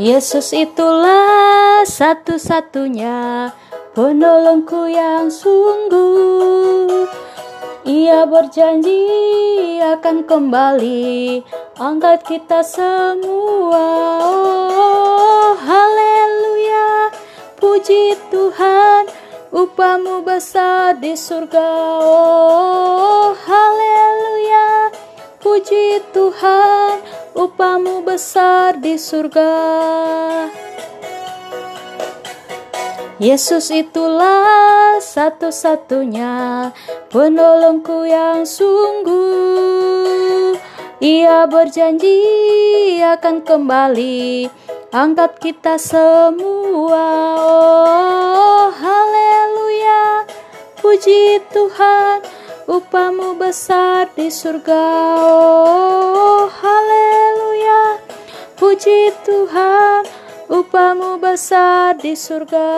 Yesus itulah satu-satunya penolongku yang sungguh. Ia berjanji akan kembali angkat kita semua. Oh, haleluya. Puji Tuhan, upahmu besar di surga. Oh, haleluya. Puji Tuhan, upahmu besar di surga. Yesus itulah satu-satunya penolongku yang sungguh. Ia berjanji akan kembali angkat kita semua. Oh, haleluya. Puji Tuhan, upahmu besar di surga. Oh, Upahmu besar di surga.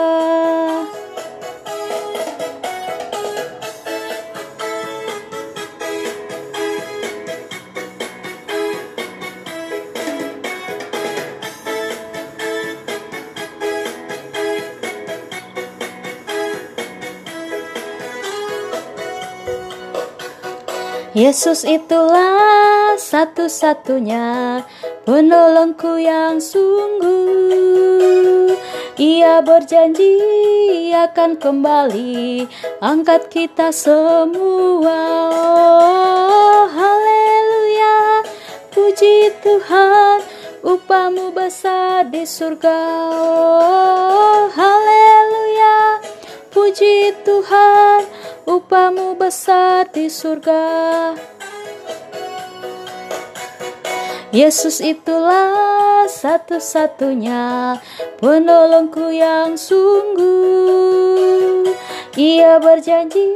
Yesus itulah satu-satunya penolongku yang sungguh. Ia berjanji akan kembali angkat kita semua. Oh, haleluya. Puji Tuhan, upahmu besar di surga. Oh, haleluya. Puji Tuhan, upahmu besar di surga. Yesus itulah satu-satunya penolongku yang sungguh. Ia berjanji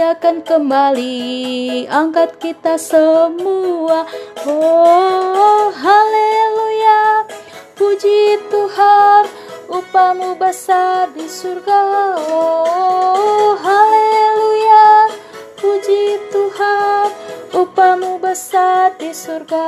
akan kembali angkat kita semua. Oh, haleluya. Puji Tuhan, upahmu besar di surga. Oh, haleluya. Besar di surga.